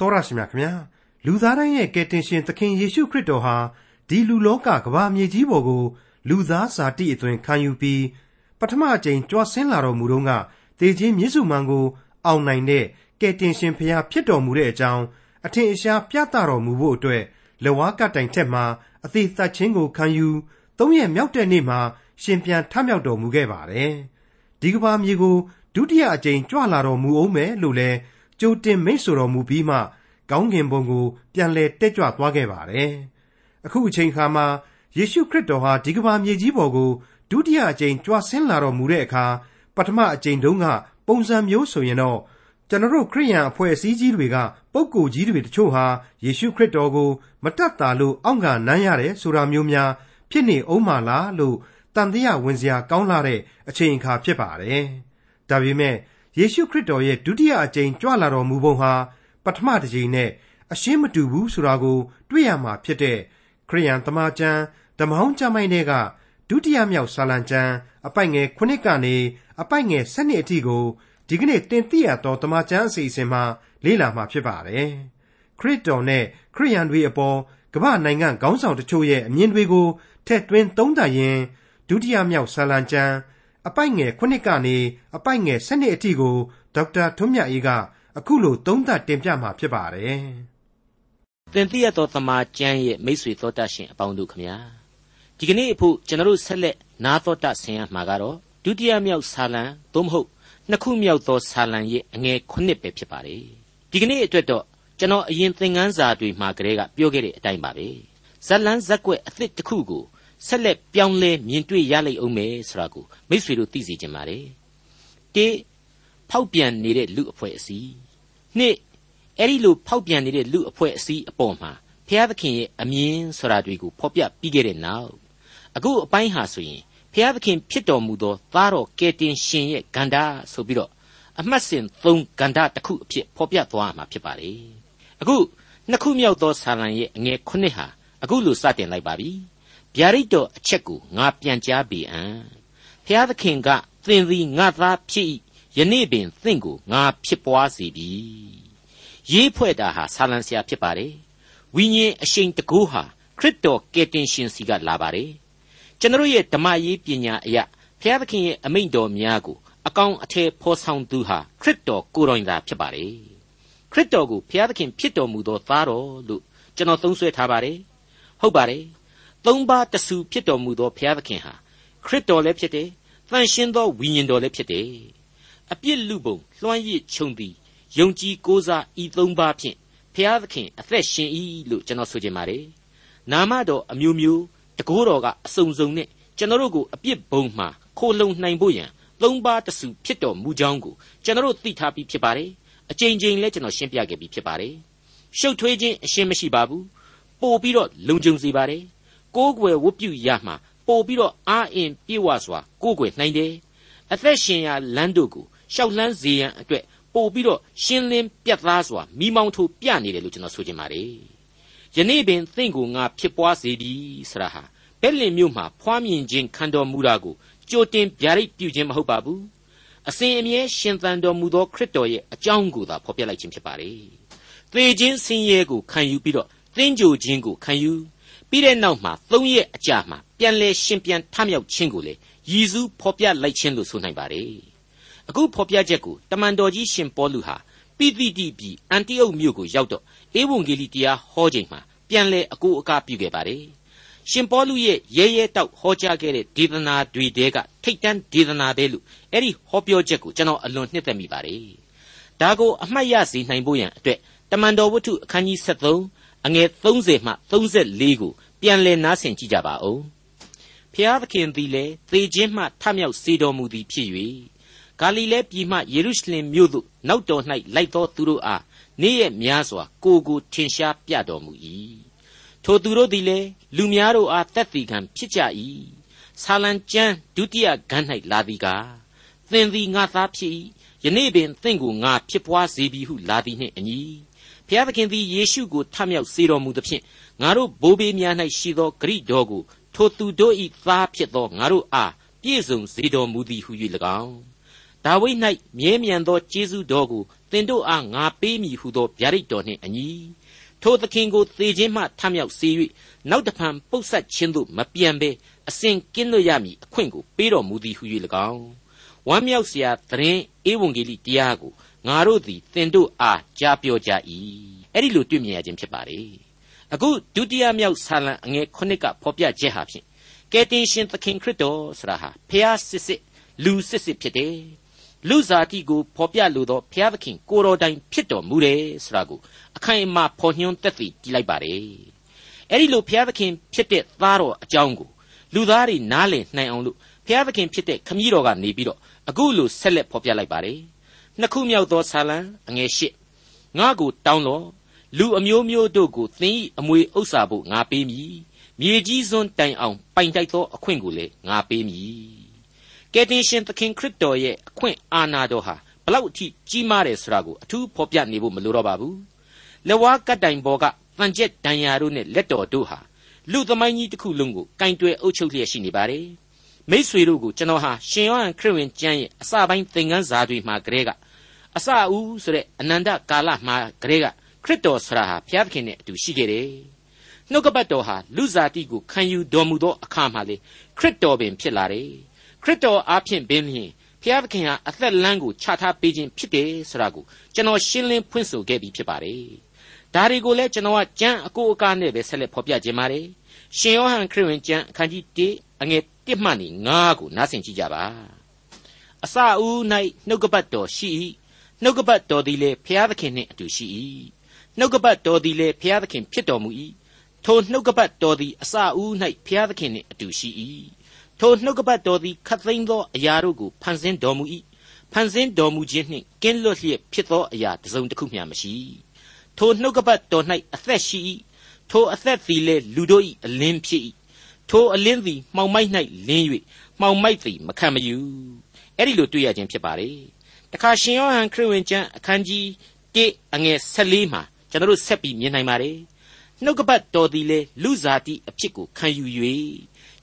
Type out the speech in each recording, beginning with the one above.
တော်ရရှိမြခင်ဗျာလူသားတိုင်းရဲ့ကယ်တင်ရှင်သခင်ယေရှုခရစ်တော်ဟာဒီလူလောကကမ္ဘာမြေကြီးပေါ်ကိုလူသားဇာတိအသွင်ခံယူပြီးပထမအကြိမ်ကြွဆင်းလာတော်မူတော့ကတေခြင်းမြစ်စုမှန်ကို အောင်နိုင်တဲ့ကယ်တင်ရှင်ဖျားဖြစ်တော်မူတဲ့အကြောင်းအထင်အရှားပြသတော်မူဖို့အတွက်လဝါကတိုင်ထက်မှာအသေးသက်ချင်းကိုခံယူသုံးရက်မြောက်တဲ့နေ့မှာရှင်ပြန်ထမြောက်တော်မူခဲ့ပါတယ်ဒီကဘာမြေကိုဒုတိယအကြိမ်ကြွလာတော်မူအောင်မယ်လို့လည်း ကြိုတင်မိတ်ဆိုတော်မူပြီးမှ ကောင်းကင်ဘုံကို ပြန်လဲတက်ကြွသွားခဲ့ပါတယ်အခုအချိန်ခါမှာယေရှုခရစ်တော်ဟာဒီကဘာမြေကြီးပေါ်ကိုဒုတိယအကြိမ်ကြွဆင်းလာတော်မူတဲ့အခါပထမအကြိမ်တုန်းကပုံစံမျိုးဆိုရင်တော့ကျွန်တော်တို့ခရိယန်အဖွဲ့အစည်းကြီးတွေကပုံကိုကြီးတွေတချို့ဟာယေရှုခရစ်တော်ကို မတတ်တာလို့အောင့်ကနမ်းရတယ်ဆိုတာမျိုးများဖြစ်နေအောင်မလားလို့တန်တရားဝင်စရာကောင်းလာတဲ့အချိန်အခါဖြစ်ပါတယ်။ဒါပေမဲ့ ယေရှုခရစ်တော်ရဲ့ဒုတိယအကြိမ်ကြွလာတော်မူပုံဟာပထမတစ်ကြိမ်နဲ့အရှင်းမတူဘူးဆိုတာကို တွေ့ရမှာဖြစ်တဲ့ခရိယန်တမန်ကျမ်းဓမ္မဟောင်းကျမ်းပိုင်းတွေကဒုတိယမြောက်ဆာလံကျမ်းအပိုက်ငယ်9ကနေအပိုက်ငယ်7အထိကိုဒီကနေ့တင်ပြရတော့တမန်ကျမ်းအစီအစဉ်မှာလေ့လာမှာဖြစ်ပါတယ်။ခရစ်တော်နဲ့ခရိယန်တွေအပေါ်ကမ္ဘာနိုင်ငံခေါင်းဆောင်တချို့ရဲ့အမြင်တွေကိုထည့်သွင်းသုံးသပ်ရင်ဒုတိယမြောက်ဆာလံကျမ်း အပိုက်ငယ်9ကနေအပိုက်ငယ်7အထိကိုဒေါက်တာထွန်းမြတ်အေးကအခုလိုသုံးသပ်တင်ပြမှာဖြစ်ပါတယ်။သင်သိရသောသမာကျမ်းရဲ့မိတ်ဆွေသောတတ်ရှင်အပေါင်းတို့ခမညာဒီကနေ့အဖို့ကျွန်တော်တို့ဆက်လက်နားတော်တဆင်ရမှာကတော့ဒုတိယမြောက်ဆာလံသို့မဟုတ်နှစ်ခုမြောက်သောဆာလံရဲ့အငယ်9ပဲဖြစ်ပါတယ်။ဒီကနေ့အတွက်တော့ကျွန်တော်အရင်သင်ခန်းစာတွေမှာကလေးကပြောခဲ့တဲ့အတိုင်းပါပဲ။ဇက်လန်းဇက်ွက်အသစ်တစ်ခုကို ဆက်လက်ပြောင်းလဲမြင်တွေ့ရလိမ့်အောင်မယ်ဆိုတာကိုမိษွေတို့သိစေချင်ပါတယ်။တေဖောက်ပြန်နေတဲ့လူအဖွဲ့အစည်းနှစ်အဲ့ဒီလိုဖောက်ပြန်နေတဲ့လူအဖွဲ့အစည်းအပေါ်မှာဘုရားသခင်ရဲ့အမြင်ဆိုတာတွေကိုဖော်ပြပြီးခဲ့တဲ့နောက်အခုအပိုင်းဟာဆိုရင်ဘုရားသခင်ဖြစ်တော်မူသောသားတော်ကယ်တင်ရှင်ရဲ့ဂန္ဓာဆိုပြီးတော့အမှတ်စဉ်၃ဂန္ဓာတစ်ခုအဖြစ်ဖော်ပြသွားမှာဖြစ်ပါတယ်အခုနှစ်ခုမြောက်သောဆာလံရဲ့အငယ်ခုနှစ်ဟာအခုလိုစတင်လိုက်ပါပြီ ဗျာဒိတ်တော်အချက်ကိုငါပြန်ကြားပေအံ့ဖျားသခင်ကသင်သည်ငါသားဖြစ်၏ယနေ့ပင်သင်ကိုငါဖြစ်ပွားစေပြီရေးဖွဲ့တာဟာဆာလံဆရာဖြစ်ပါတယ်ဝိညာဉ်အရှိန်တကူဟာခရစ်တော်ကယ်တင်ရှင်စီကလာပါတယ်ကျွန်တော်ရဲ့ဓမ္မရေးပညာအရာဖျားသခင်ရဲ့အမိန့်တော်များကိုအကောင်အထည်ဖော်ဆောင်သူဟာခရစ်တော်ကိုယ်တော်သာဖြစ်ပါတယ်ခရစ်တော်ကိုဖျားသခင်ဖြစ်တော်မူသောသားတော်လို့ကျွန်တော်သုံးဆွဲထားပါတယ်ဟုတ်ပါတယ် သုံးပါးတဆူဖြစ်တော်မူသောဘုရားသခင်ဟာခရစ်တော်လည်းဖြစ်တယ်။တန်ရှင်းသောဝိညာဉ်တော်လည်းဖြစ်တယ်။အပြစ်လူပုံလွှမ်းရည်ခြုံသည်ယုံကြည်ကိုးစားဤသုံးပါးဖြင့်ဘုရားသခင်အသက်ရှင်၏လို့ကျွန်တော်ဆိုချင်ပါတယ်။နာမတော်အမျိုးမျိုးတကိုးတော်ကအစုံစုံနဲ့ကျွန်တော်တို့ကိုအပြစ်ဘုံမှခိုလုံနိုင်ဖို့ရန်သုံးပါးတဆူဖြစ်တော်မူကြောင်းကိုကျွန်တော်တို့သိထားပြီးဖြစ်ပါတယ်။အကြိမ်ကြိမ်လည်းကျွန်တော်ရှင်းပြခဲ့ပြီးဖြစ်ပါတယ်။ရှုပ်ထွေးခြင်းအရှင်းမရှိပါဘူး။ပို့ပြီးတော့လုံခြုံစေပါတယ်။ ကိုးကွယ်ဝတ်ပြုရမှပို့ပြီးတော့အာအင်ပြေဝစွာကိုးကွယ်နိုင်တယ်အသက်ရှင်ရာလမ်းတို့ကိုရှောက်လန်းစေရန်အတွက်ပို့ပြီးတော့ရှင်းလင်းပြတ်သားစွာမိမောင်းထိုးပြနေတယ်လို့ကျွန်တော်ဆိုချင်ပါတယ်ယနေ့ပင်သင်ကိုငါဖြစ်ပွားစေပြီဆရာဟာဘက်လင်မြို့မှာဖွားမြင်ခြင်းခံတော်မူတာကိုကြိုတင်ဗျာဒိတ်ပြုခြင်းမဟုတ်ပါဘူးအစဉ်အမြဲရှင်သန်တော်မူသောခရစ်တော်ရဲ့အကြောင်းကိုသာဖော်ပြလိုက်ခြင်းဖြစ်ပါတယ်သေခြင်းဆင်းရဲကိုခံယူပြီးတော့သင်ကြိုခြင်းကိုခံယူ ပြီးတဲ့နောက်မှာ၃ရက်အကြာမှာပြန်လဲရှင်ပြန်ထမြောက်ခြင်းကိုလေရည်စူးဖော်ပြလိုက်ခြင်းလို့ဆိုနိုင်ပါတယ်အခုဖော်ပြချက်ကိုတမန်တော်ကြီးရှင်ပေါလုဟာပိသိတိပြည်အန်တိအုတ်မြို့ကိုရောက်တော့ဧဝံဂေလိတရားဟောချိန်မှာပြန်လဲအကိုအကားပြုခဲ့ပါတယ်ရှင်ပေါလုရဲ့ရဲရဲတောက်ဟောကြားခဲ့တဲ့ဒေသနာတွေတဲကထိတ်တန်းဒေသနာပဲလို့အဲ့ဒီဟောပြောချက်ကိုကျွန်တော်အလွန်နှစ်သက်မိပါတယ်ဒါကိုအမှတ်ရစေနိုင်ဖို့ရန်အတွက်တမန်တော်ဝတ္ထုအခန်းကြီး73 အငယ်30မှ34ကိုပြန်လည်နားဆင်ကြည့်ကြပါဦးဖျားသခင်သည်လည်းသေခြင်းမှထမြောက်စေတော်မူသည်ဖြစ်၍ဂါလိလဲပြည်မှယေရုရှလင်မြို့သို့နောက်တော်၌လိုက်သောသူတို့အားနေ့ရက်များစွာကိုကိုထင်ရှားပြတော်မူ၏ထိုသူတို့သည်လည်းလူများတို့အားတက်တည်ခံဖြစ်ကြ၏ဆာလံကျမ်းဒုတိယဂန်း၌လာသည်ကားသင်သည်ငါသားဖြစ်၏ယနေ့ပင်သင်ကိုငါဖြစ်ပွားစေပြီဟုလာသည်နှင့်အညီ ဖျားသခင်သည်ယေရှုကိုထမြောက်စေတော်မူသဖြင့်ငါတို့ဘိုးဘေးများ၌ရှိသောဂရိတော်ကိုထိုသူတို့၏သားဖြစ်သောငါတို့အားပြည့်စုံစေတော်မူသည်ဟု၍၎င်းဒါဝိဒ်၌မြဲမြံသောကျေးဇူးတော်ကိုသင်တို့အားငါပေးမည်ဟုသောဗျာဒိတ်တော်နှင့်အညီထိုသခင်ကိုသေခြင်းမှထမြောက်စေ၍နောက်တဖန်ပုတ်ဆက်ခြင်းသို့မပြန်ဘဲအစဉ်ကင်းလွတ်ရမည်အခွင့်ကိုပေးတော်မူသည်ဟု၍၎င်းဝမ်းမြောက်စရာသတင်းဧဝံဂေလိတရားကို ငါတို့သည်သင်တို့အားကြားပြောကြ၏အဲ့ဒီလိုတွေ့မြင်ရခြင်းဖြစ်ပါလေအခုဒုတိယမြောက်ဆာလံအငယ်9ကဖော်ပြချက်ဟာဖြင့်ကယ်တင်ရှင်သခင်ခရစ်တော်ဆိုတာဟာဖျားစစ်စစ်လူစစ်စစ်ဖြစ်တယ်လူစားတိကိုဖော်ပြလိုသောဘုရားသခင်ကိုတော်တိုင်ဖြစ်တော်မူတယ်ဆိုတာကိုအခိုင်အမာဖော်ညွှန်းသက်သေကြည့်လိုက်ပါတယ်အဲ့ဒီလိုဘုရားသခင်ဖြစ်တဲ့သားတော်အကြောင်းကိုလူသားတွေနားလည်နိုင်အောင်လို့ဘုရားသခင်ဖြစ်တဲ့ခမည်းတော်ကနေပြီးတော့အခုလိုဆက်လက်ဖော်ပြလိုက်ပါတယ် နှစ်ခုမြောက်သောဆာလံအငယ်၈ငါကိုတောင်းလောလူအမျိုးမျိုးတို့ကိုသင်၏အမွေဥစ္စာဖို့ငါပေးမည်မြေကြီးစွန်းတိုင်အောင်ပိုင်တိုက်သောအခွင့်ကိုလည်းငါပေးမည်ကယ်တင်ရှင်သခင်ခရစ်တော်ရဲ့အခွင့်အာဏာတော်ဟာဘလောက်အထိကြီးမားတယ်ဆိုတာကိုအထူးဖော်ပြနေဖို့မလိုတော့ပါဘူးလက်ဝါးကတ်တိုင်ပေါ်ကတန်ကျက်ဒဏ်ရာတို့နဲ့လက်တော်တို့ဟာလူသမိုင်းကြီးတစ်ခုလုံးကိုကင်တွယ်အုပ်ချုပ်လျက်ရှိနေပါတယ်မိษွေတို့ကိုကျွန်တော်ဟာရှင်ယောဟန်ခရစ်ဝင်ကျမ်းရဲ့အစပိုင်းသင်ခန်းစာတွေမှာကလေးက အစအဦးဆိုတဲ့အနန္တကာလမှာကလေးကခရစ်တော်ဆရာဟာဘုရားသခင်နဲ့အတူရှိခဲ့တယ်နှုတ်ကပတ်တော်ဟာလူစားတိကိုခံယူတော်မူသောအခါမှာလေခရစ်တော်ပင်ဖြစ်လာတယ်ခရစ်တော်အားဖြင့်ပင်လျှင်ဖျားသခင်ဟာအသက်လမ်းကိုချထားပေးခြင်းဖြစ်တယ်ဆိုတာကိုကျွန်တော်ရှင်းလင်းဖွင့်ဆိုခဲ့ပြီးဖြစ်ပါတယ်။ဒါတွေကိုလည်းကျွန်တော်ကကြမ်းအကိုအကားနဲ့ပဲဆက်လက်ဖော်ပြခြင်းပါတယ်။ရှင်ယောဟန်ခရစ်ဝင်ကျမ်းအခန်းကြီး1အငယ်1မှ9ကိုနားဆင်ကြည့်ကြပါ။အစအဦး၌နှုတ်ကပတ်တော်ရှိ၏။ နှုတ်ကပတ်တော်သည်လည်းဖျားသခင်နှင့်အတူရှိ၏။နှုတ်ကပတ်တော်သည်လည်းဖျားသခင်ဖြစ်တော်မူ၏။ထိုနှုတ်ကပတ်တော်သည်အစအဦး၌ဖျားသခင်နှင့်အတူရှိ၏ထိုနှုတ်ကပတ်တော်သည်ခတ်သိမ်းသောအရာတို့ကိုဖန်ဆင်းတော်မူ၏ဖန်ဆင်းတော်မူခြင်းနှင့်ကင်းလွတ်လျက်ဖြစ်သောအရာတစ်စုံတစ်ခုမျှမရှိထိုနှုတ်ကပတ်တော်၌အသက်ရှိ၏ထိုအသက်သည်လည်းလူတို့၏အလင်းဖြစ်၏ထိုအလင်းသည်မှောင်မိုက်၌လင်း၍မှောင်မိုက်သည်မခံမယူအဲ့ဒီလိုတွေ့ရခြင်းဖြစ်ပါလေ တခါရှင်ယောဟန်ခရစ်ဝင်ကျမ်းအခန်းကြီး1အငယ်14မှာကျွန်တော်တို့ဆက်ပြီးမြင်နိုင်ပါတယ်နှုတ်ကပတ်တော်သည်လည်းလူစားတိအဖြစ်ကိုခံယူ၍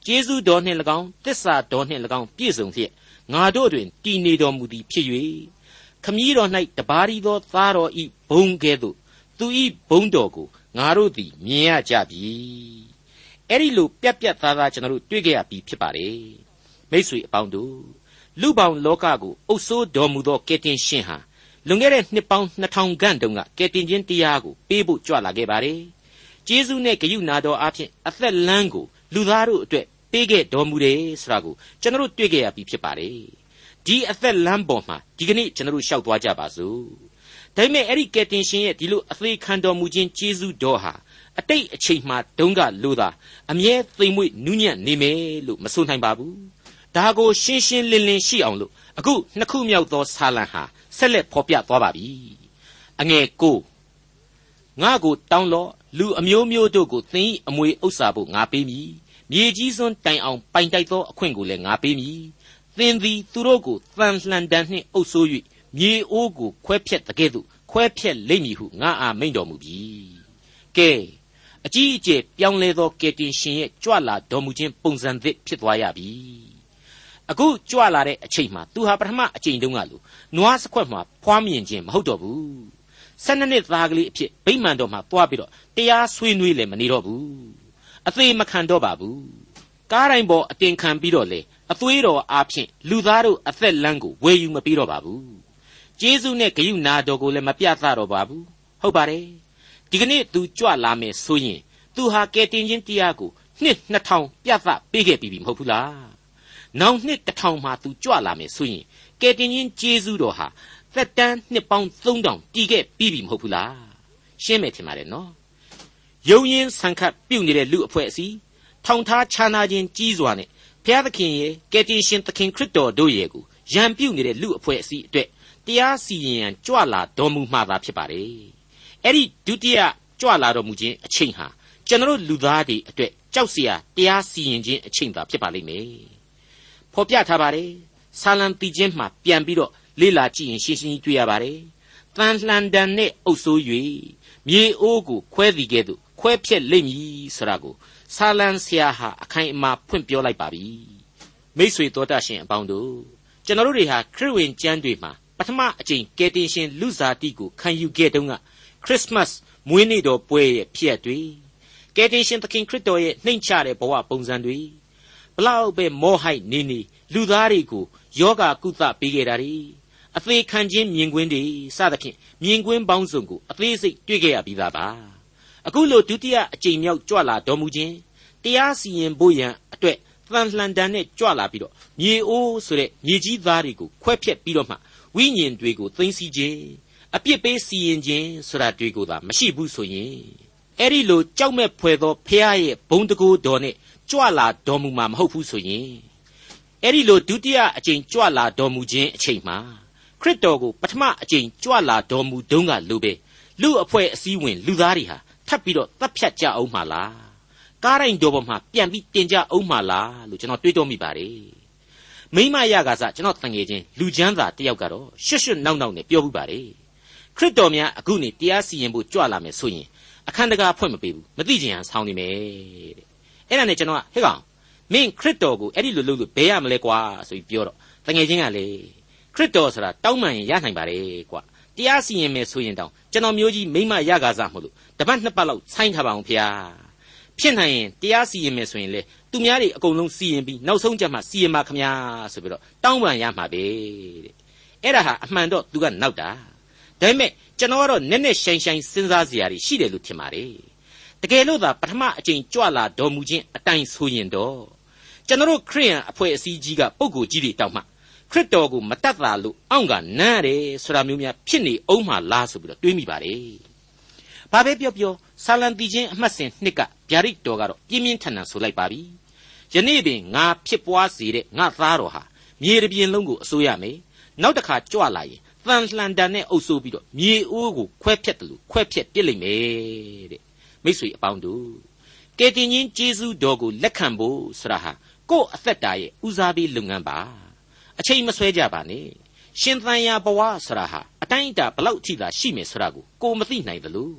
ကျေးဇူးတော်နှင့်၎င်းတစ္ဆာတော်နှင့်၎င်းပြည့်စုံလျက်ငါတို့တွင်တည်နေတော်မူသည်ဖြစ်၍ခမည်းတော်၌တပါးရီသောသားတော်ဤဘုံကဲ့သို့သူဤဘုံတော်ကိုငါတို့သည်မြင်ရကြပြီအဲ့ဒီလိုပြက်ပြက်သားသားကျွန်တော်တို့တွေ့ကြရပြီဖြစ်ပါတယ်မိษွေအပေါင်းတို့ လူပေါင်းလောကကိုအုပ်ဆိုးတော်မူသောကယ်တင်ရှင်ဟာလွန်ခဲ့တဲ့နှစ်ပေါင်း2000ခန့်တုန်းကကယ်တင်ခြင်းတရားကိုပေးဖို့ကြွလာခဲ့ပါတယ်ကျေးဇူးနဲ့ဂရုဏာတော်အဖြစ်အသက်လမ်းကိုလူသားတို့အတွက်ပေးခဲ့တော်မူတယ်ဆိုတာကိုကျွန်တော်တို့တွေ့ခဲ့ရပြီဖြစ်ပါတယ်ဒီအသက်လမ်းပေါ်မှာဒီကနေ့ကျွန်တော်တို့ရှောက်သွားကြပါစို့ဒါပေမဲ့အဲ့ဒီကယ်တင်ရှင်ရဲ့ဒီလိုအသေးခံတော်မူခြင်းကျေးဇူးတော်ဟာအတိတ်အချိန်မှဒုံးကလို့သာအမြဲသိမ်မွေ့နူးညံ့နေမယ်လို့မဆိုနိုင်ပါဘူး ဒါကိုရှင်းရှင်းလင်းလင်းရှိအောင်လို့အခုနှစ်ခုမြောက်သောဆာလံဟာဆက်လက်ဖော်ပြသွားပါပြီအငယ်ကိုငါကိုတောင်းလော့လူအမျိုးမျိုးတို့ကိုသင်၏အမွေဥစ္စာဖို့ငါပေးမည်မြေကြီးစွန်းတိုင်အောင်ပိုင်တိုက်သောအခွင့်ကိုလည်းငါပေးမည်သင်သည်သူတို့ကိုတန်လှန်တန်နှင့်အုပ်ဆိုး၍မြေအိုးကိုခွဲဖြက်တကဲ့သို့ခွဲဖြက်လိမ့်မည်ဟုငါအာမိန်တော်မူပြီကဲအကြီးအကျယ်ပြောင်းလဲသောကယ်တင်ရှင်ရဲ့ကြွလာတော်မူခြင်းပုံစံသစ်ဖြစ်သွားရပြီ အခုကြွလာတဲ့အချိန်မှာသူဟာပထမအချိန်တုန်းကလို့နွားစခွက်မှာဖွားမြင်ခြင်းမဟုတ်တော့ဘူး၁၂နှစ်သားကလေးအဖြစ်ဗိမာန်တော်မှာတွားပြီးတော့တရားဆွေးနွေးလည်းမနေတော့ဘူးအသေးမခံတော့ပါဘူးကားတိုင်းပေါ်အတင်ခံပြီးတော့လေအသွေးတော်အားဖြင့်လူသားတို့အသက်လမ်းကိုဝယ်ယူမပြီးတော့ပါဘူးကျေးဇူးနဲ့ဂရုဏာတော်ကိုလည်းမပြသတော့ပါဘူးဟုတ်ပါတယ်ဒီကနေ့သူကြွလာမယ်ဆိုရင်သူဟာကယ်တင်ခြင်းတရားကိုနှစ်2000ပြသပေးခဲ့ပြီမဟုတ်ဘူးလား နောင်နှစ်1000မှာသူကြွလာမယ်ဆိုရင်ကယ်တင်ခြင်းကျေးဇူးတော်ဟာသက်တမ်းနှစ်ပေါင်း3000တည်ခဲ့ပြီမဟုတ်ဘူးလားရှင်းမယ်ထင်ပါတယ်နော်ယုံရင်ဆန်ခတ်ပြုတ်နေတဲ့လူအဖွဲ့အစည်းထောင်ထားခြားနာခြင်းကြီးစွာနဲ့ဘုရားသခင်ရဲ့ကယ်တင်ရှင်သခင်ခရစ်တော်တို့ရဲ့ကိုရန်ပြုတ်နေတဲ့လူအဖွဲ့အစည်းအတွက်တရားစီရင်ရန်ကြွလာတော်မူမှသာဖြစ်ပါတယ်အဲ့ဒီဒုတိယကြွလာတော်မူခြင်းအချိန်ဟာကျွန်တော်လူသားတွေအတွက်ကြောက်စရာတရားစီရင်ခြင်းအချိန်သာဖြစ်ပါလိမ့်မယ် ဖော်ပြထားပါတယ်ဆာလံတီချင်းမှာပြန်ပြီးတော့လေ့လာကြည့်ရင်ရှင်းရှင်းကြီးတွေ့ရပါတယ်တန်လှန်တန်နဲ့အုပ်ဆိုး၍မြေအိုးကိုခွဲသည်ကဲ့သို့ခွဲဖြက်လိမ့်မည်ဆိုတာကိုဆာလံဆရာဟာအခိုင်အမာဖွင့်ပြောလိုက်ပါပြီမိษွေတော်တတ်ရှင်အပေါင်းတို့ကျွန်တော်တို့တွေဟာခရစ်ဝင်ကျမ်းတွေမှာပထမအကြိမ်ကယ်တင်ရှင်လူစားတိကိုခံယူခဲ့တုန်းကခရစ်မတ်မွေးနေ့တော်ပွဲရဲ့ဖြစ်ရပ်တွေကယ်တင်ရှင်သခင်ခရစ်တော်ရဲ့နှိမ်ချတဲ့ဘဝပုံစံတွေ ဘလောက်ပဲမောဟိုက်နေနေလူသားတွေကိုယောဂကုသပေးခဲ့တာ ड़ी အသေးခံခြင်းမြင်ကွင်းတွေစသဖြင့်မြင်ကွင်းပေါင်းစုံကိုအသေးစိတ်တွေ့ခဲ့ရပြီးသားပါအခုလိုဒုတိယအကြိမ်မြောက်ကြွလာတော်မူခြင်းတရားစီရင်ဖို့ရန်အတွက်သံလှန်တန်နဲ့ကြွလာပြီးတော့မြေအိုးဆိုတဲ့မြေကြီးသားတွေကိုခွဲဖြက်ပြီးတော့မှဝိညာဉ်တွေကိုသိမ်းဆည်းခြင်းအပြစ်ပေးစီရင်ခြင်းဆိုတာတွေကိုသာမရှိဘူးဆိုရင်အဲ့ဒီလိုကြောက်မဲ့ဖွယ်သောဖះရဲ့ဘုံတကူတော်နဲ့ ကြွလာတော်မူမှာမဟုတ်ဘူးဆိုရင်အဲ့ဒီလိုဒုတိယအကြိမ်ကြွလာတော်မူခြင်းအချိန်မှာခရစ်တော်ကိုပထမအကြိမ်ကြွလာတော်မူတုန်းကလိုပဲလူအဖွဲ့အစည်းဝင်လူသားတွေဟာထပ်ပြီးတော့တပ်ဖြတ်ကြအောင်မှာလားကားတိုင်းတော်ပေါ်မှာပြန်ပြီးတင်ကြအောင်မှာလားလို့ကျွန်တော်တွေးတောမိပါတယ်မိမရကစားကျွန်တော်တန်ငယ်ချင်းလူချမ်းသာတယောက်ကတော့ရွှွတ်ရွှွတ်နောက်နောက်နဲ့ပြောပြပါတယ်ခရစ်တော်များအခုနေတရားစီရင်ဖို့ကြွလာမယ်ဆိုရင်အခန်းတကာဖွင့်မပေးဘူးမသိချင်ဟန်ဆောင်းနေမယ်တဲ့ အဲ့ဒါနဲ့ကျွန်တော်ကဟဲ့ကောင်မင်းခရစ်တော်ကိုအဲ့ဒီလိုလုပ်လို့ဘယ်ရမလဲကွာဆိုပြီးပြောတော့တငယ်ချင်းကလေခရစ်တော်ဆိုတာတောင်းပန်ရင်ရနိုင်ပါတယ်ကွာတရားစီရင်မယ်ဆိုရင်တောင်ကျွန်တော်မျိုးကြီးမိမရကားစားမလို့တပတ်နှစ်ပတ်လောက်ဆိုင်းထားပါအောင်ဖေဟာဖြစ်နိုင်ရင်တရားစီရင်မယ်ဆိုရင်လေသူများတွေအကုန်လုံးစီရင်ပြီးနောက်ဆုံးကြမှာစီရင်ပါခမညာဆိုပြီးတော့တောင်းပန်ရမှာပဲတဲ့အဲ့ဒါဟာအမှန်တော့သူကနောက်တာဒါပေမဲ့ကျွန်တော်ကတော့နက်နက်ရှိုင်းရှိုင်းစဉ်းစားစရာတွေရှိတယ်လို့ထင်ပါတယ် တကယ်လို့သာပထမအကြိမ်ကြွလာတော်မူခြင်းအတိုင်းဆိုရင်တော့ကျွန်တော်ခရိယန်အဖွဲ့အစည်းကြီးကပုံကိုကြီးတွေတောက်မှခရစ်တော်ကိုမတတ်တာလို့အောင့်ကနမ်းရတယ်ဆိုတာမျိုးများဖြစ်နေအောင်မှလားဆိုပြီးတော့တွေးမိပါတယ်။ဘာပဲပြောပြောဆာလံတီချင်းအမှတ်စဉ်နှစ်ကဗျာဒိတ်တော်ကတော့ပြင်းပြင်းထန်ထန်ဆိုလိုက်ပါပြီ။ယနေ့ပင်ငါဖြစ်ပွားစေတဲ့ငါသားတော်ဟာမြေတစ်ပြင်လုံးကိုအစိုးရမယ်။နောက်တစ်ခါကြွလာရင်တန်လှန်တန်နဲ့အုပ်ဆိုးပြီးတော့မြေအိုးကိုခွဲဖြတ်တယ်လို့ခွဲဖြတ်ပြစ်လိုက်မယ်တဲ့။ မိတ်ဆွေအပေါင်းတို့ကယ်တင်ရှင်ယေရှုတော်ကိုလက်ခံဖို့ဆိုတာဟာကိုယ့်အသက်တာရဲ့ဦးစားပေးလုပ်ငန်းပါ။အချိန်မဆွဲကြပါနဲ့ရှင်သန်ရာဘဝဆိုတာဟာအတိုင်းအတာဘလောက်ထိသာရှိမယ်ဆိုတာကိုကိုမသိနိုင်ဘူးလို့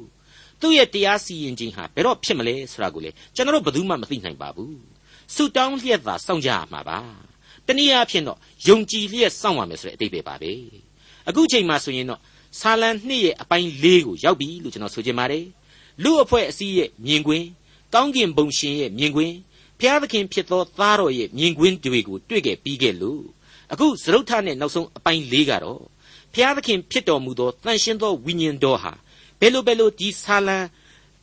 သူ့ရဲ့တရားစီရင်ခြင်းဟာဘယ်တော့ဖြစ်မလဲဆိုတာကိုလေကျွန်တော်တို့ဘယ်သူမှမသိနိုင်ပါဘူးဆုတောင်းလျက်သာစောင့်ကြရမှာပါတနည်းအားဖြင့်တော့ယုံကြည်လျက်စောင့်ရမယ်ဆိုတဲ့အတိတ်ပဲပါပဲအခုချိန်မှာဆိုရင်တော့ဆာလံနှစ်ရဲ့အပိုင်း၄ကိုရောက်ပြီလို့ကျွန်တော်ဆိုချင်ပါတယ် လူအဖွဲ့အစည်းရဲ့မြင်ကွင်းကောင်းကင်ဘုံရှင်ရဲ့မြင်ကွင်းဘုရားသခင်ဖြစ်သောသားတော်ရဲ့မြင်ကွင်းတွေကိုတွေ့ခဲ့ပြီးခဲ့လို့အခုသရုတ်ထနဲ့နောက်ဆုံးအပိုင်း၄ကတော့ဖျားသခင်ဖြစ်တော်မူသောတန်ရှင်းသောဝိညာဉ်တော်ဟာဘယ်လိုဘယ်လိုဒီဆာလံ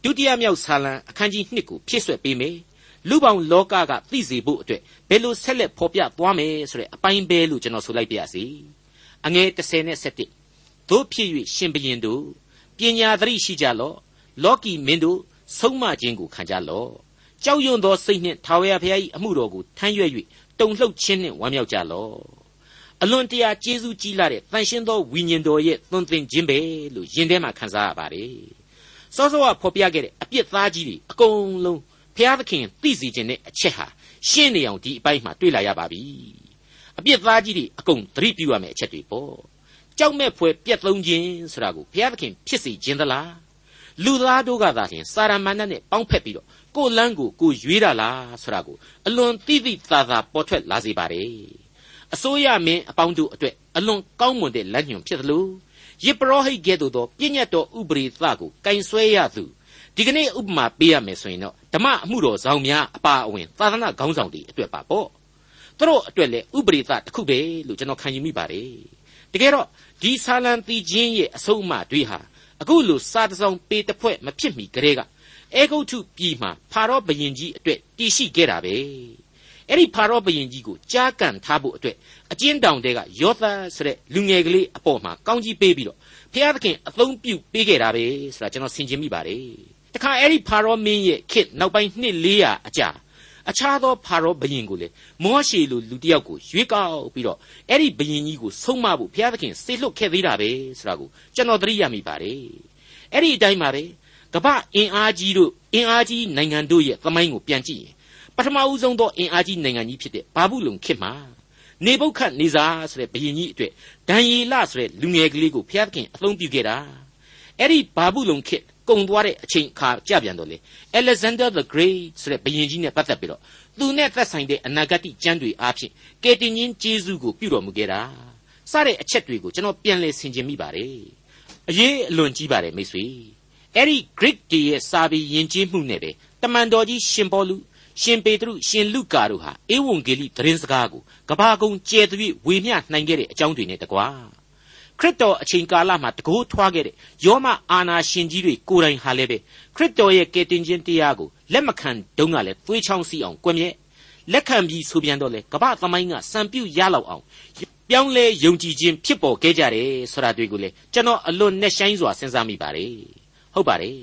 ဒုတိယမြောက်ဆာလံအခန်းကြီး1ကိုဖြည့်ဆွက်ပေးမယ်လူပေါင်းလောကကသိစေဖို့အတွက်ဘယ်လိုဆက်လက်ဖော်ပြသွားမယ်ဆိုတဲ့အပိုင်းပဲလို့ကျွန်တော်ဆိုလိုက်ပါရစေအငယ်30နဲ့7တို့ဖြစ်၍ရှင်ဘရင်တို့ပညာသတိရှိကြလော့ လောကီမင်းတို့ဆုံးမခြင်းကိုခံကြလော့ကြောက်ရွံ့သောစိတ်နှင့်ထာဝရဘုရား၏အမှုတော်ကိုထမ်းရွက်၍တုန်လှုပ်ခြင်းနှင့်ဝမ်းမြောက်ကြလော့အလွန်တရာကျေးဇူးကြီးလာတဲ့တန်ရှင်းသောဝိညာဉ်တော်ရဲ့သွန်သင်ခြင်းပဲလို့ယင်ထဲမှာခံစားရပါတယ်စောစောကဖော်ပြခဲ့တဲ့အပြစ်သားကြီးတွေအကုန်လုံးဘုရားသခင်သိစေခြင်းနဲ့အချက်ဟာရှင်းနေအောင်ဒီအပိုင်းမှာတွေ့လာရပါပြီအပြစ်သားကြီးတွေအကုန်သတိပြုရမယ့်အချက်တွေပေါ့ကြောက်မဲ့ဖွယ်ပြက်သုံးခြင်းဆိုတာကိုဘုရားသခင်ဖြစ်စေခြင်းသလား လူသားတို့ကသာလျှင်စာရမဏတ်နဲ့ပေါင်းဖက်ပြီးတော့ကိုလန်းကိုကိုရွေးတာလားဆိုတာကိုအလွန်သိသိသာသာပေါ်ထွက်လာစေပါတယ်အစိုးရမင်းအပေါင်းတို့အတွက်အလွန်ကောင်းမွန်တဲ့လက်ညွန်ဖြစ်သလိုယေပရောဟိတ်ကဲ့သို့သောပြည့်ညတ်တော်ဥပရိသကိုကင်ဆွဲရသူဒီကနေ့ဥပမာပေးရမယ်ဆိုရင်တော့ဓမ္မအမှုတော်ဆောင်များအပါအဝင်သာသနာခေါင်းဆောင်တွေအတွက်ပါပေါ့သူတို့အတွက်လည်းဥပရိသတစ်ခုပဲလို့ကျွန်တော်ခံယူမိပါတယ်တကယ်တော့ဒီဆာလံတီချင်းရဲ့အဆုံးအမတွေဟာ အခုလိုစာတစောင်ပေတစ်ဖွဲ့မဖြစ်မီကလေးကအဲဂုတ်ထုပြည်မှာဖာရောဘရင်ကြီးအတွက်တည်ရှိခဲ့တာပဲအဲ့ဒီဖာရောဘရင်ကြီးကိုကြားကန်ထားဖို့အတွက်အကျဉ်းတောင်တဲကယောသဆိုတဲ့လူငယ်ကလေးအပေါ်မှာကောင်းကြီးပေးပြီးတော့ဖျားသခင်အသုံးပြုပေးခဲ့တာပဲဆိုတာကျွန်တော်ဆင်ခြင်မိပါတယ်တခါအဲ့ဒီဖာရောမင်းရဲ့ခေတ်နောက်ပိုင်းနှစ်400အကြာ အခြားသောဖာရောဘရင်ကိုလေမောရှေလိုလူတစ်ယောက်ကိုရွေးကောက်ပြီးတော့အဲ့ဒီဘရင်ကြီးကိုဆုံးမဖို့ဘုရားသခင်စေလွတ်ခဲ့သေးတာပဲဆိုတာကိုကျွန်တော်သတိရမိပါတယ်အဲ့ဒီအတိုင်းပါပဲကမ္ဘာအင်အားကြီးတို့အင်အားကြီးနိုင်ငံတို့ရဲ့သမိုင်းကိုပြန်ကြည့်ရင်ပထမဦးဆုံးသောအင်အားကြီးနိုင်ငံကြီးဖြစ်တဲ့ဘာဘူးလုံခေတ်မှာနေပုတ်ခတ်နေစာဆိုတဲ့ဘုရင်ကြီးအတွက်ဒံယေလဆိုတဲ့လူငယ်ကလေးကိုဖျားသခင်အသုံးပြုခဲ့တာအဲ့ဒီဘာဘူးလုံခေတ်ဒ ကုံသွားတဲ့အချိန်အခါကြပြန်တော့လေ Alexander the Great ဆိုတဲ့ဘုရင်ကြီးနဲ့ပတ်သက်ပြီးတော့သူနဲ့သက်ဆိုင်တဲ့အနာဂတ်ကျမ်းတွေအားဖြင့်ကယ်တင်ရှင်ဂျေဇုကိုပြုတော်မူခဲ့တာစတဲ့အချက်တွေကိုကျွန်တော်ပြန်လည်ဆင်ခြင်မိပါတယ်အရေးအလွန်ကြီးပါတယ်မိတ်ဆွေအဲ့ဒီ Greek တွေရဲ့စာပေယဉ်ကျေးမှုနဲ့ပဲတမန်တော်ကြီးရှင်ပေါလုရှင်ပေတရုရှင်လုကာတို့ဟာဧဝံဂေလိသတင်းစကားကိုကဘာကုံကျဲသွေးဝေမျှနိုင်ခဲ့တဲ့အကြောင်းတွေနဲ့တကွာ ခရစ်တော်အချိန်ကာလမှာတကိုးထွားခဲ့တဲ့ယောမအာနာရှင်ကြီးတွေကိုယ်တိုင်ဟာလည်းပဲခရစ်တော်ရဲ့ကယ်တင်ခြင်းတရားကိုလက်မခံတုန်းကလည်းသွေးချောင်းစီအောင်ကွမြဲလက်ခံပြီးဆိုပြန်တော့လေကပ္ပသမိုင်းကစံပြုတ်ရလောက်အောင်ပြောင်းလဲယုံကြည်ခြင်းဖြစ်ပေါ်ခဲ့ကြတယ်ဆိုတာတွေ့ကိုလေကျွန်တော်အလွန်နဲ့ဆိုင်စွာစဉ်းစားမိပါတယ်ဟုတ်ပါတယ်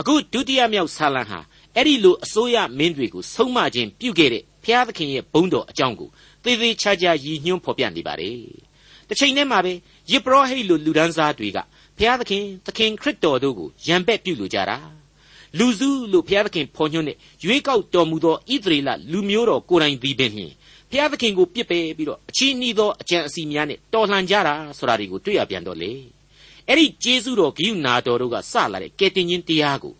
အခုဒုတိယမြောက်ဆာလံဟာအဲ့ဒီလိုအစိုးရမင်းတွေကိုဆုံးမခြင်းပြုခဲ့တဲ့ဘုရားသခင်ရဲ့ဘုန်းတော်အကြောင်းကိုသေသေးချာချာရည်ညွှန်းဖော်ပြနေပါတယ်တစ်ချိန်တည်းမှာပဲ ယေဘရဟိတ်လိုလူဒန်းစားတွေကဘုရားသခင်သခင်ခရစ်တော်တို့ကိုယံပက်ပြုလိုကြတာလူစုလို့ဘုရားသခင်ဖော်ညွှန်းတဲ့ရွေးကောက်တော်မူသောဣသရေလလူမျိုးတော်ကိုယ်တိုင်သည်ပင်လျှင်ဘုရားသခင်ကိုပြစ်ပယ်ပြီးတော့အချီးနှီးသောအကြံအစီများနဲ့တော်လှန်ကြတာဆိုတာတွေကိုတွေ့ရပြန်တော့လေအဲ့ဒီကျေးဇူးတော်ဂိယူနာတော်တို့ကစလာတဲ့ကယ်တင်ရှင်တရားကို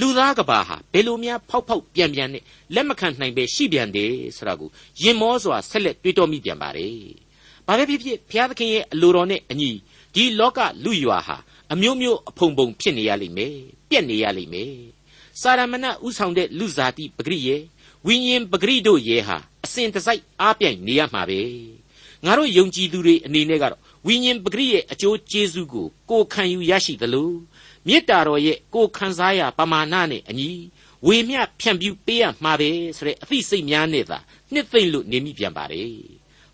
လူသားကဘာဟာဘယ်လိုများဖောက်ဖောက်ပြန်ပြန်နဲ့လက်မခံနိုင်ပဲရှိပြန်တယ်ဆိုတာကိုရင်မောစွာဆက်လက်တွေးတောမိပြန်ပါတယ် ဘာပဲဖြစ်ဖြစ်ဘုရားသခင်ရဲ့အလိုတော်နဲ့အညီဒီလောကလူရွာဟာအမျိုးမျိုးအဖုံဖုံဖြစ်နေရလိမ့်မယ်ပြက်နေရလိမ့်မယ်စာရမဏဥဆောင်တဲ့လူဇာတိပဂရိယေဝိညာဉ်ပဂရိတို့ယေဟာအစဉ်တစိုက်အားပြိုင်နေရမှာပဲငါတို့ယုံကြည်သူတွေအနေနဲ့ကတော့ဝိညာဉ်ပဂရိရဲ့အကျိုးကျေးဇူးကိုကိုခံယူရရှိသလိုမေတ္တာတော်ရဲ့ကိုခံစားရပမာဏနဲ့အညီဝေမျှဖြန့်ပြူပေးရမှာပဲဆိုတဲ့အသိစိတ်များနဲ့သာနှစ်သိမ့်လို့နေမိပြန်ပါလေ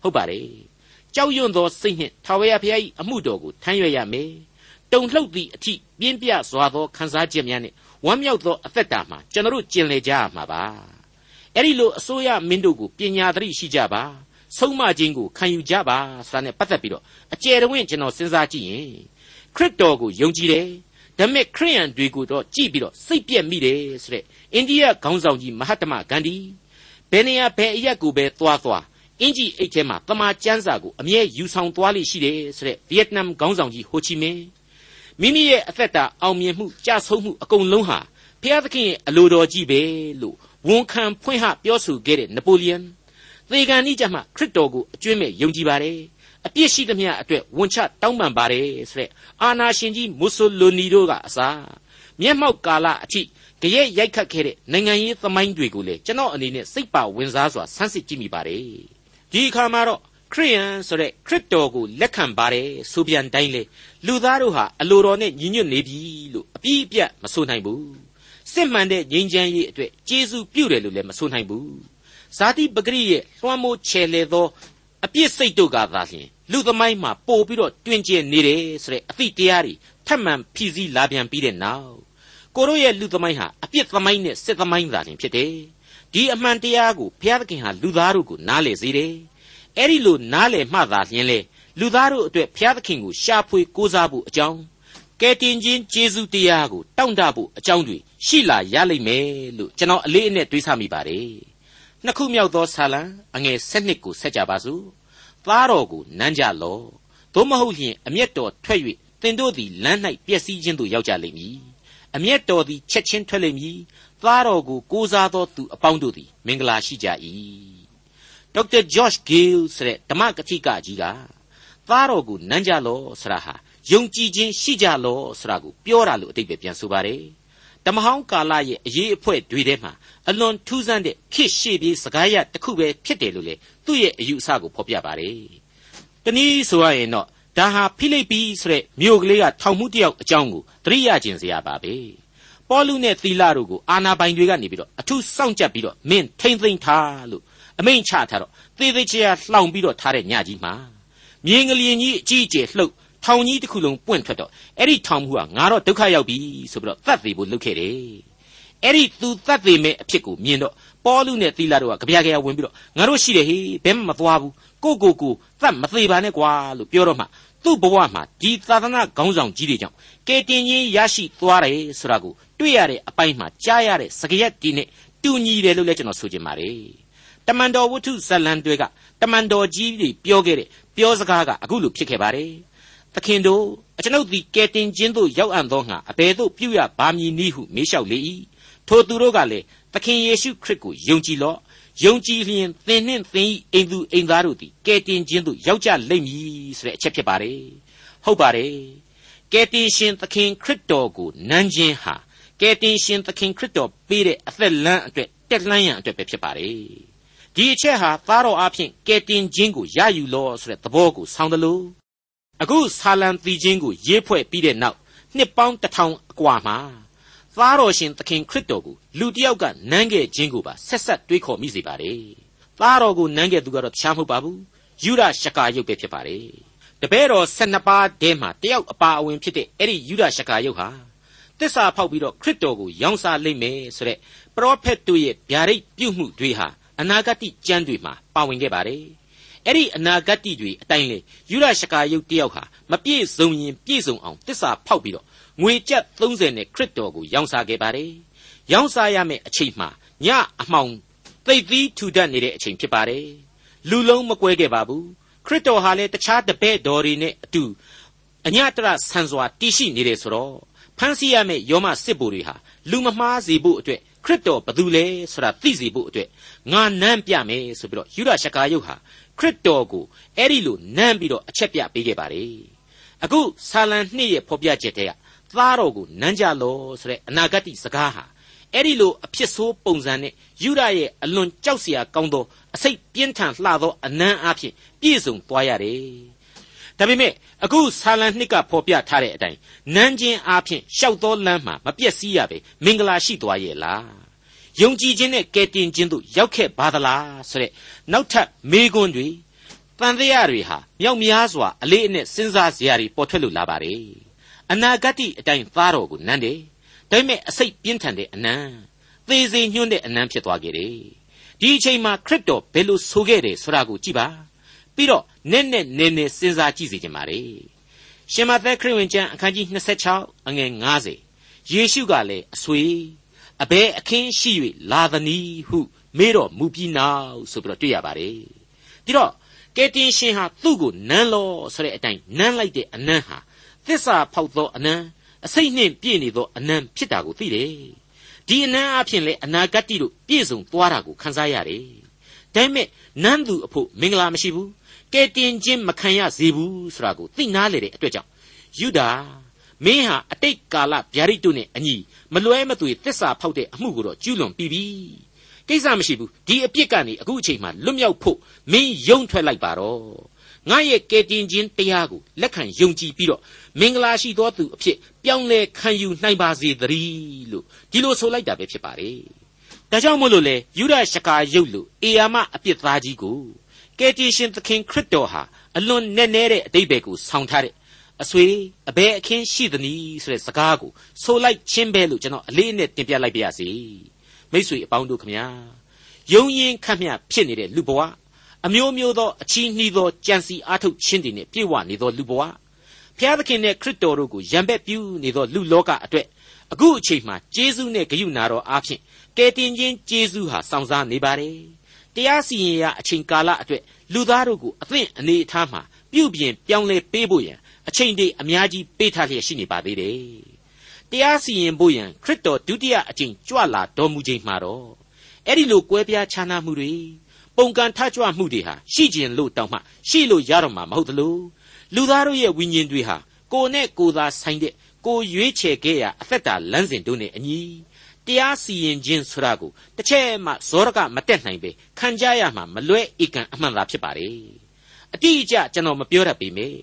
ဟုတ်ပါတယ် ကြောက်ရွံ့သောစိတ်နှင့်ထာဝရဘုရား၏အမှုတော်ကိုထမ်းရွက်ရမယ်တုန်လှုပ်သည့်အထိပြင်းပြစွာသောခံစားချက်များနဲ့ဝမ်းမြောက်သောအသက်တာမှာကျွန်တော်ကျင်လည်ကြရမှာပါအဲ့ဒီလိုအစိုးရမင်းတို့ကိုပညာသတိရှိကြပါဆုံးမခြင်းကိုခံယူကြပါဆိုတာနဲ့ပတ်သက်ပြီးတော့အကျယ်တဝင့်ကျွန်တော်စဉ်းစားကြည့်ရင်ခရစ်တော်ကိုယုံကြည်တယ်ဒါပေမဲ့ခရိယန်တွေကိုတော့ကြည့်ပြီးတော့စိတ်ပြက်မိတယ်ဆိုတဲ့အိန္ဒိယခေါင်းဆောင်ကြီးမဟာတမဂန္ဒီဘယ်နေရာဘယ်အရက်ကိုပဲသွားသွား အင်ဂျီအိတ်ထဲမှာတမန်ကျမ်းစာကိုအမြဲယူဆောင်သွားလိရှိတယ်ဆိုတဲ့ဗီယက်နမ်ခေါင်းဆောင်ကြီးဟိုချီမင်းမိမိရဲ့အသက်တာအောင်မြင်မှုကြဆုံးမှုအကုန်လုံးဟာဖျားသခင်ရဲ့အလိုတော်ကြီးပဲလို့ဝန်ခံဖွင့်ဟပြောဆိုခဲ့တဲ့နပိုလီယန်သေကန်ဤကြမှာခရစ်တော်ကိုအကျွင့်မဲ့ယုံကြည်ပါတယ်အပြစ်ရှိသမျှအတွက်ဝန်ချတောင်းပန်ပါတယ်ဆိုတဲ့အာနာရှင်ကြီးမူဆိုလိုနီတို့ကအစားမျက်မှောက်ကာလအထိကြရဲ့ရိုက်ခတ်ခဲ့တဲ့နိုင်ငံရေးသမိုင်းတွေကိုလည်းကျွန်တော်အနေနဲ့စိတ်ပါဝင်စားစွာဆန်းစစ်ကြည့်မိပါတယ် ဒီအခါမှာတော့ခရိယန်ဆိုတဲ့ခရစ်တော်ကိုလက်ခံပါတယ်ဆိုပြန်တိုင်းလေလူသားတို့ဟာအလိုတော်နဲ့ညီညွတ်နေပြီလို့အပြည့်အပြတ်မဆိုနိုင်ဘူးစစ်မှန်တဲ့ငြိမ်းချမ်းရေးအတွက်ကျေးဇူးပြုတယ်လို့လည်းမဆိုနိုင်ဘူးဇာတိပဂရိရဲ့လွှမ်းမိုးချယ်လေသောအပြစ်စိတ်တို့ကသာလျှင်လူသမိုင်းမှာပို့ပြီးတော့တွင်ကျယ်နေတယ်ဆိုတဲ့အသည့်တရားတွေထပ်မံဖြည့်ဆည်းလာပြန်ပြီးတဲ့နောက်ကိုတို့ရဲ့လူသမိုင်းဟာအပြစ်သမိုင်းနဲ့စစ်သမိုင်းသာလျှင်ဖြစ်တယ် ဒီအမှန်တရားကိုဘုရားသခင်ဟာလူသားတို့ကိုနားလည်စေတယ်အဲ့ဒီလိုနားလည်မှသာလျှင်လေလူသားတို့အတွက်ဘုရားသခင်ကိုရှာဖွေကိုးစားဖို့အကြောင်းကဲတင်ချင်းကျေးဇူးတရားကိုတောင့်တဖို့အကြောင်းတွေရှိလာရလိမ့်မယ်လို့ကျွန်တော်အလေးအနက်တွေးဆမိပါတယ်နှစ်ခုမြောက်သောဆာလံအငယ်၁၂ကိုဆက်ကြပါစို့သားတော်ကိုနမ်းကြလော့သို့မဟုတ်လျှင်အမျက်တော်ထွက်၍သင်တို့သည်လမ်း၌ပျက်စီးခြင်းသို့ရောက်ကြလိမ့်မည်အမျက်တော်သည်ချက်ချင်းထွက်လိမ့်မည် သားတော်ကိုကိုးစားသောသူအပေါင်းတို့သည်မင်္ဂလာရှိကြ၏ဒေါက်တာဂျော့ချ်ဂေးလ်ဆိုတဲ့ဓမ္မကတိကကြီးကသားတော်ကိုနမ်းကြလော့ဆရာဟာယုံကြည်ခြင်းရှိကြလော့ဆရာကိုပြောတာလို့အတိတ်ပဲပြန်ဆိုပါတယ်တမဟောင်းကာလရဲ့အရေးအဖွဲ့တွေထဲမှာအလွန်ထူးဆန်းတဲ့ခေတ်ရှေ့ပြေးစကားရတစ်ခုပဲဖြစ်တယ်လို့လေသူ့ရဲ့အယူအဆကိုဖော်ပြပါတယ်။တနည်းဆိုရရင်တော့ဒါဟာဖိလိပ္ပိဆိုတဲ့မြို့ကလေးကထောင်မှုတယောက်အကြောင်းကိုသတိရခြင်းစရာပါပဲ။ ပေါလုနဲ့သီလတို့ကိုအာနာပိုင်တွေကနေပြီးတော့အထူးစောင့်ကြပ်ပြီးတော့မင်းထိမ့်သိမ့်ထားလို့အမိန့်ချထားတော့သေသေးချာလှောင်ပြီးတော့ထားတဲ့ညကြီးမှာမြင်းကလေးကြီးအကြီးအကျယ်လှုပ်ထောင်ကြီးတစ်ခုလုံးပွင့်ထွက်တော့အဲ့ဒီထောင်မှုကငါတော့ဒုက္ခရောက်ပြီဆိုပြီးတော့သတ်သေးဖို့လုပ်ခဲ့တယ်အဲ့ဒီသူသတ်သေးမဲ့အဖြစ်ကိုမြင်တော့ပေါလုနဲ့သီလတို့ကကြပြကြရဝင်ပြီးတော့ငါတို့ရှိတယ်ဟေးဘယ်မှမသွားဘူးကိုကိုကိုသတ်မသေးပါနဲ့ကွာလို့ပြောတော့မှသူ့ဘဝမှာဒီသာသနာခေါင်းဆောင်ကြီးတွေကြောင့်ကဲတင်ချင်းရရှိသွားတယ်ဆိုတာကို တွေ့ရတဲ့အပိုင်းမှာကြားရတဲ့စကရက်တီနဲ့တူညီတယ်လို့လည်းကျွန်တော်ဆိုချင်ပါတယ်တမန်တော်ဝတ္ထုဇလံတွေကတမန်တော်ကြီးတွေပြောခဲ့တဲ့ပြောစကားကအခုလိုဖြစ်ခဲ့ပါတယ်သခင်တို့အကျွန်ုပ်သည်ကယ်တင်ခြင်းသို့ရောက်အံ့သောငါအဘယ်သို့ပြုရပါမည်နည်းဟုမေးလျှောက်လေ၏ထိုသူတို့ကလည်းသခင်ယေရှုခရစ်ကိုယုံကြည်လော့ယုံကြည်လျင်သင်နှင့်သင်၏အိမ်သူအိမ်သားတို့သည်ကယ်တင်ခြင်းသို့ရောက်ကြလိမ့်မည်ဆိုတဲ့အချက်ဖြစ်ပါတယ်ဟုတ်ပါတယ်ကယ်တင်ရှင်သခင်ခရစ်တော်ကိုနမ်းခြင်းဟာ ကယ်တင်ရှင်သခင်ခရစ်တော်ပေးတဲ့အသက်လမ်းအတွက်တက်လှမ်းရန်အတွက်ပဲဖြစ်ပါတယ်ဒီအချက်ဟာသားတော်အဖျင်ကယ်တင်ခြင်းကိုရယူလောဆိုတဲ့သဘောကိုဆောင်းတယ်လို့အခုဆာလံတီချင်းကိုရေးဖွဲ့ပြီးတဲ့နောက်နှစ်ပေါင်းတစ်ထောင်အကွာမှာသားတော်ရှင်သခင်ခရစ်တော်ကိုလူတစ်ယောက်ကနမ်းခဲ့ခြင်းကိုပါဆက်ဆက်တွေးခေါ်မိစေပါတယ်သားတော်ကိုနမ်းခဲ့သူကတော့တခြားမဟုတ်ပါဘူးယူရရှကာယုတ်ပဲဖြစ်ပါတယ်တပည့်တော်12ပါးထဲမှာတယောက်အပါအဝင်ဖြစ်တဲ့အဲ့ဒီယူရရှကာယုတ်ဟာ တစ္ဆာဖောက်ပြီးတော့ခရစ်တော်ကိုရောင်းစားလိမ့်မယ်ဆိုတဲ့ပရောဖက်တို့ရဲ့ဗျာဒိတ်ပြုမှုတွေဟာအနာဂတ်ကျမ်းတွေမှာပါဝင်ခဲ့ပါတယ်အဲ့ဒီအနာဂတ်တွေအတိုင်းလေယူရရှကာယုတ်တယောက်ဟာမပြည့်စုံရင်ပြည့်စုံအောင်တစ္ဆာဖောက်ပြီးတော့ငွေကျပ်30နဲ့ခရစ်တော်ကိုရောင်းစားခဲ့ပါတယ်ရောင်းစားရမယ့်အချိန်မှာညအမှောင်သိသီးထူတတ်နေတဲ့အချိန်ဖြစ်ပါတယ်လူလုံးမကွဲခဲ့ပါဘူးခရစ်တော်ဟာလည်းတခြားတပည့်တော်တွေနဲ့အတူအညတရဆန်စွာတည်ရှိနေတယ်ဆိုတော့ ဖန်ဆီးရမယ့်ယောမစစ်ဘူတွေဟာလူမမှားစေဖို့အတွက်ခရစ်တော်ဘသူလဲဆိုတာသိစေဖို့အတွက်ငါနမ်းပြမယ်ဆိုပြီးတော့ယူဒရှကာယုတ်ဟာခရစ်တော်ကိုအဲ့ဒီလိုနမ်းပြီးတော့အချက်ပြပေးခဲ့ပါတယ်အခုဆာလံနှစ်ရဲ့ဖော်ပြချက်တဲ့ကသားတော်ကိုနမ်းကြလောဆိုတဲ့အနာဂတ်စကားဟာအဲ့ဒီလိုအဖြစ်ဆိုးပုံစံနဲ့ယူဒရဲ့အလွန်ကြောက်စရာကောင်းသောအစိတ်ပြင်းထန်လှသောအနမ်းအဖြစ်ပြည့်စုံသွားရတယ် ဒါပေမဲ့အခုဆာလံနှစ်ကဖော်ပြထားတဲ့အတိုင်းနန်းချင်းအားဖြင့်ရှောက်သောလမ်းမှာမပြည့်စည်ရပဲမင်္ဂလာရှိသွားရဲ့လားယုံကြည်ခြင်းနဲ့ကယ်တင်ခြင်းတို့ရောက်ခဲ့ပါသလားဆိုတဲ့နောက်ထပ်မေးခွန်းတွေတန်တရားတွေဟာမြောက်များစွာအလေးအနက်စဉ်းစားစရာတွေပေါ်ထွက်လို့လာပါတယ်အနာဂတ်အတိုင်းသားတော်ကိုနန်းတယ်ဒါပေမဲ့အစိတ်ပြင်းထန်တဲ့အနံသေစေညွှန်းတဲ့အနံဖြစ်သွားခဲ့တယ်ဒီအချိန်မှာခရစ်တော်ဘယ်လိုဆိုခဲ့တယ်ဆိုတာကိုကြည့်ပါ ပြီးတော့နက်နက်နဲနဲစဉ်းစားကြည့်စေချင်ပါ रे ရှင်မသက်ခရစ်ဝင်ကျမ်းအခန်းကြီး26အငယ်90ယေရှုကလည်းအဆွေအဘဲအခင်းရှိ၍လာသနည်းဟုမေးတော်မူပြီးနောက်ဆိုပြီးတော့တွေ့ရပါတယ်ဒီတော့ကယ်တင်ရှင်ဟာသူ့ကိုနမ်းလောဆိုတဲ့အတိုင်းနမ်းလိုက်တဲ့အနမ်းဟာသစ္စာဖောက်သောအနမ်းအစိတ်နှင့်ပြည့်နေသောအနမ်းဖြစ်တာကိုသိတယ်ဒီအနမ်းအဖြစ်လေအနာဂတ်တိတို့ပြည့်စုံသွားတာကိုခန်းစားရတယ်ဒါပေမဲ့နန်းသူအဖို့မင်္ဂလာမရှိဘူး ကယ်တင်ခြင်းမခံရစေဘူးဆိုတာကိုသိနာလေတဲ့အတွက်ကြောင့်ယူဒာမင်းဟာအတိတ်ကာလဗျာဒိတ်တို့နဲ့အညီမလွဲမသွေသစ္စာဖောက်တဲ့အမှုကိုတော့ကျူးလွန်ပြီးပြီကိစ္စမရှိဘူးဒီအပြစ်ကနေအခုအချိန်မှလွတ်မြောက်ဖို့မင်းယုံထွက်လိုက်ပါတော့ငါရဲ့ကယ်တင်ခြင်းတရားကိုလက်ခံယုံကြည်ပြီးတော့မင်္ဂလာရှိသောသူအဖြစ်ပြောင်းလဲခံယူနိုင်ပါစေသတည်းလို့ဒီလိုဆိုလိုက်တာပဲဖြစ်ပါလေဒါကြောင့်မို့လို့လေယူဒရှကာယုတ်လို့အေယာမအပြစ်သားကြီးကို ကယ်တင်ရှင်သခင်ခရစ်တော်ဟာအလွန်နက်နဲတဲ့အတိတ်ဘယ်ကိုဆောင်းထားတဲ့အဆွေအဘဲအခင်းရှိသနည်းဆိုတဲ့စကားကိုဆိုလိုက်ချင်းပဲလို့ကျွန်တော်အလေးအနက်တင်ပြလိုက်ပါရစေမိษွေအပေါင်းတို့ခမညာယုံရင်ခတ်မြဖြစ်နေတဲ့လူဘဝအမျိုးမျိုးသောအချီးနှီးသောကြံစီအားထုတ်ခြင်းတွေနဲ့ပြည့်ဝနေသောလူဘဝဖျားသခင်နဲ့ခရစ်တော်တို့ကိုယံပက်ပြုနေသောလူလောကအတွက်အခုအချိန်မှာဂျေဇုနဲ့ဂရုဏာတော်အားဖြင့်ကယ်တင်ခြင်းဂျေဇုဟာစောင့်စားနေပါတယ် တရားစီရင်ရာအချိန်ကာလအတွက်လူသားတို့ကိုအသင့်အနေအထားမှာပြုပြင်ပြောင်းလဲပေးဖို့ရန်အချိန်တွေအများကြီးပေးထားလျက်ရှိနေပါသေးတယ်။တရားစီရင်ဖို့ရန်ခရစ်တော်ဒုတိယအကြိမ်ကြွလာတော်မူချိန်မှာတော့အဲ့ဒီလိုကွဲပြားခြားနားမှုတွေပုံကန်ထကြွမှုတွေဟာရှိခြင်းလို့တောင်းမှရှိလို့ရတော့မှာမဟုတ်သလိုလူသားတို့ရဲ့ဝိညာဉ်တွေဟာကိုယ်နဲ့ကိုယ်သာဆိုင်တဲ့ကိုရွေးချယ်ခဲ့ရာအသက်တာလမ်းစဉ်တို့နဲ့အညီ တရားစီရင်ခြင်းဆိုတာကိုတစ်ချက်မှဇောရကမတက်နိုင်ပဲခံကြရမှာမလွဲဧကန်အမှန်သာဖြစ်ပါလေအတိအကျကျွန်တော်မပြောတတ်ပေမယ့်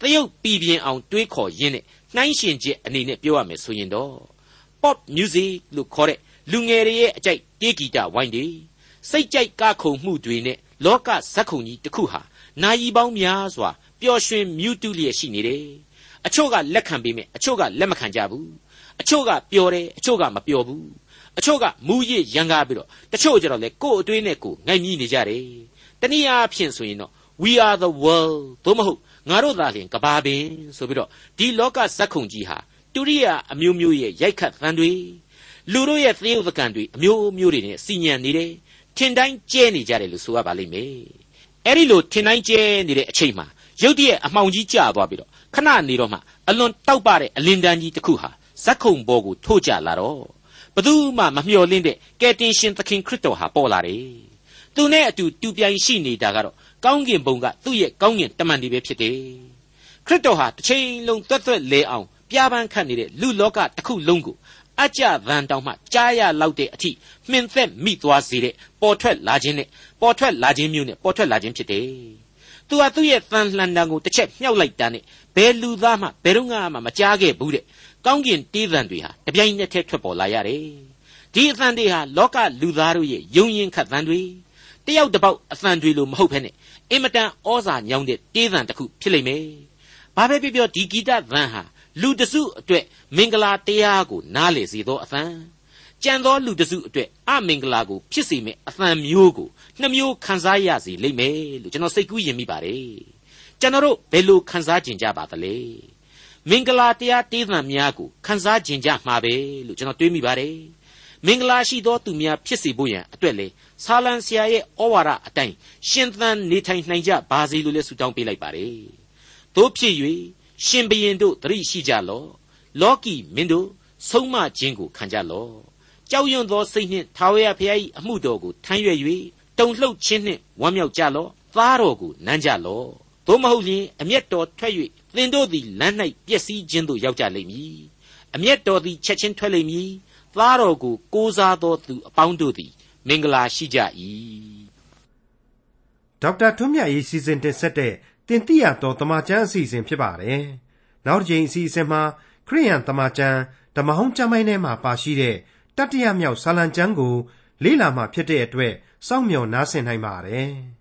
တရုတ်ပြည်ပြင်းအောင်တွေးခေါ်ရင်းနဲ့နှိုင်းရှင်ချက်အနေနဲ့ပြောရမယ်ဆိုရင်တော့ pop music လို့ခေါ်တဲ့လူငယ်တွေရဲ့အကြိုက်တေးဂီတဝိုင်းတွေစိတ်ကြိုက်ကခုန်မှုတွေနဲ့လောကဇက်ခုန်ကြီးတစ်ခုဟာနာယီပေါင်းများစွာပျော်ရွှင်မြူးတူးလျက်ရှိနေတယ်အချို့ကလက်ခံပေးမယ်အချို့ကလက်မခံကြဘူး အချို့ကပျော်တယ်အချို့ကမပျော်ဘူးအချို့ကမူရစ်ရန်ကားပြီးတော့တချို့ကျတော့လေကိုယ်အတွေးနဲ့ကိုယ်ငိုက်မြည်နေကြတယ်တနည်းအားဖြင့်ဆိုရင်တော့ we are the world သို့မဟုတ်ငါတို့သာလျှင်ကဘာပင်ဆိုပြီးတော့ဒီလောကဇက်ခုံကြီးဟာတူရိယာအမျိုးမျိုးရဲ့ရိုက်ခတ်သံတွေလူတို့ရဲ့သရုပ်သကန်တွေအမျိုးမျိုးတွေနဲ့စီညံနေတယ်ထင်တိုင်းကျဲနေကြတယ်လို့ဆိုရပါလိမ့်မယ်အဲ့ဒီလိုထင်တိုင်းကျဲနေတဲ့အချိန်မှာရုတ်တရက်အမှောင်ကြီးကျသွားပြီးတော့ခဏနေတော့မှအလွန်တောက်ပတဲ့အလင်းတန်းကြီးတစ်ခုဟာ ဇက်ခုံဘောကိုထိုးကြလာတော့ဘသူမှမမျှော်လင့်တဲ့ကယ်တင်ရှင်သခင်ခရစ်တော်ဟာပေါ်လာတယ်သူနဲ့အတူတူပြိုင်ရှိနေတာကတော့ကောင်းကင်ဘုံကသူ့ရဲ့ကောင်းကင်တမန်တွေပဲဖြစ်တယ်ခရစ်တော်ဟာတစ်ချိန်လုံးတွတ်တွတ်လဲအောင်ပြားပန်းခတ်နေတဲ့လူလောကတစ်ခုလုံးကိုအကြဗန်တောင်မှကြားရလောက်တဲ့အထိမှင်သက်မိသွားစေတဲ့ပေါ်ထွက်လာခြင်းနဲ့ပေါ်ထွက်လာခြင်းမျိုးနဲ့ပေါ်ထွက်လာခြင်းဖြစ်တယ်။သူဟာသူ့ရဲ့သံလှန်တံကိုတစ်ချက်မြှောက်လိုက်တာနဲ့ဘယ်လူသားမှဘယ်တော့မှမကြားခဲ့ဘူးတဲ့။ ကောင်းကင်တေးသံတွေဟာတပြိုင်နက်တည်းထွက်ပေါ်လာရတယ်။ဒီအသံတွေဟာလောကလူသားတို့ရဲ့ယုံရင်ခတ်သံတွေတယောက်တစ်ပေါက်အသံတွေလိုမဟုတ်ဘဲနဲ့အင်မတန်ဩဇာညောင်းတဲ့တေးသံတစ်ခုဖြစ်လိမ့်မယ်။ဘာပဲပြောပြောဒီဂီတသံဟာလူတစုအတွက်မင်္ဂလာတရားကိုနားလေစေသောအသံကြံသောလူတစုအတွက်အမင်္ဂလာကိုဖြစ်စေမယ့်အသံမျိုးကိုနှမျိုးခံစားရစေလိမ့်မယ်လို့ကျွန်တော်စိတ်ကူးယဉ်မိပါတယ်ကျွန်တော်တို့ဘယ်လိုခံစားကြင်ကြပါသလဲ မင်္ဂလာတရားတေးသံများကိုခံစားကြင်ကြမှာပဲလို့ကျွန်တော်တွေးမိပါတယ်မင်္ဂလာရှိသောသူများဖြစ်စေဖို့ရန်အတွက်လေဆာလံဆရာရဲ့ဩဝါဒအတိုင်းရှင်သန်နေထိုင်နိုင်ကြပါစေလို့လည်းဆုတောင်းပေးလိုက်ပါတယ်တို့ဖြစ်၍ရှင်ဘရင်တို့သတိရှိကြလော့လောကီမင်းတို့ဆုံးမခြင်းကိုခံကြလော့ကြောက်ရွံ့သောစိတ်နှင့်ထာဝရဘုရား၏အမှုတော်ကိုထမ်းရွက်၍တုန်လှုပ်ခြင်းနှင့်ဝမ်းမြောက်ကြလော့သားတော်ကိုနမ်းကြလော့သို့မဟုတ်လျှင်အမျက်တော်ထွက်၍ သင်တို့သည်လမ်း၌ပျက်စီးခြင်းသို့ရောက်ကြလိမ့်မည်အမျက်တော်သည်ချက်ချင်းထွက်လိမ့်မည်သားတော်ကိုကိုးစားသောသူအပေါင်းတို့သည် မင်္ဂလာရှိကြ၏ဒေါက်တာထွန်းမြတ်ရေးစီစဉ်တင်ဆက်တဲ့တင်ပြတော်တမချန်းအစီအစဉ်ဖြစ်ပါတယ်နောက်တစ်ချိန်အစီအစဉ်မှာခရိယန်တမချန်းဓမ္မဟောင်းကျမ်းပိုင်းထဲမှာပါရှိတဲ့တတ္တရမြောက်ဆာလံကျမ်းကိုလေ့လာမှဖြစ်တဲ့အတွက်စောင့်မျှော်နားဆင်နိုင်ပါတယ်။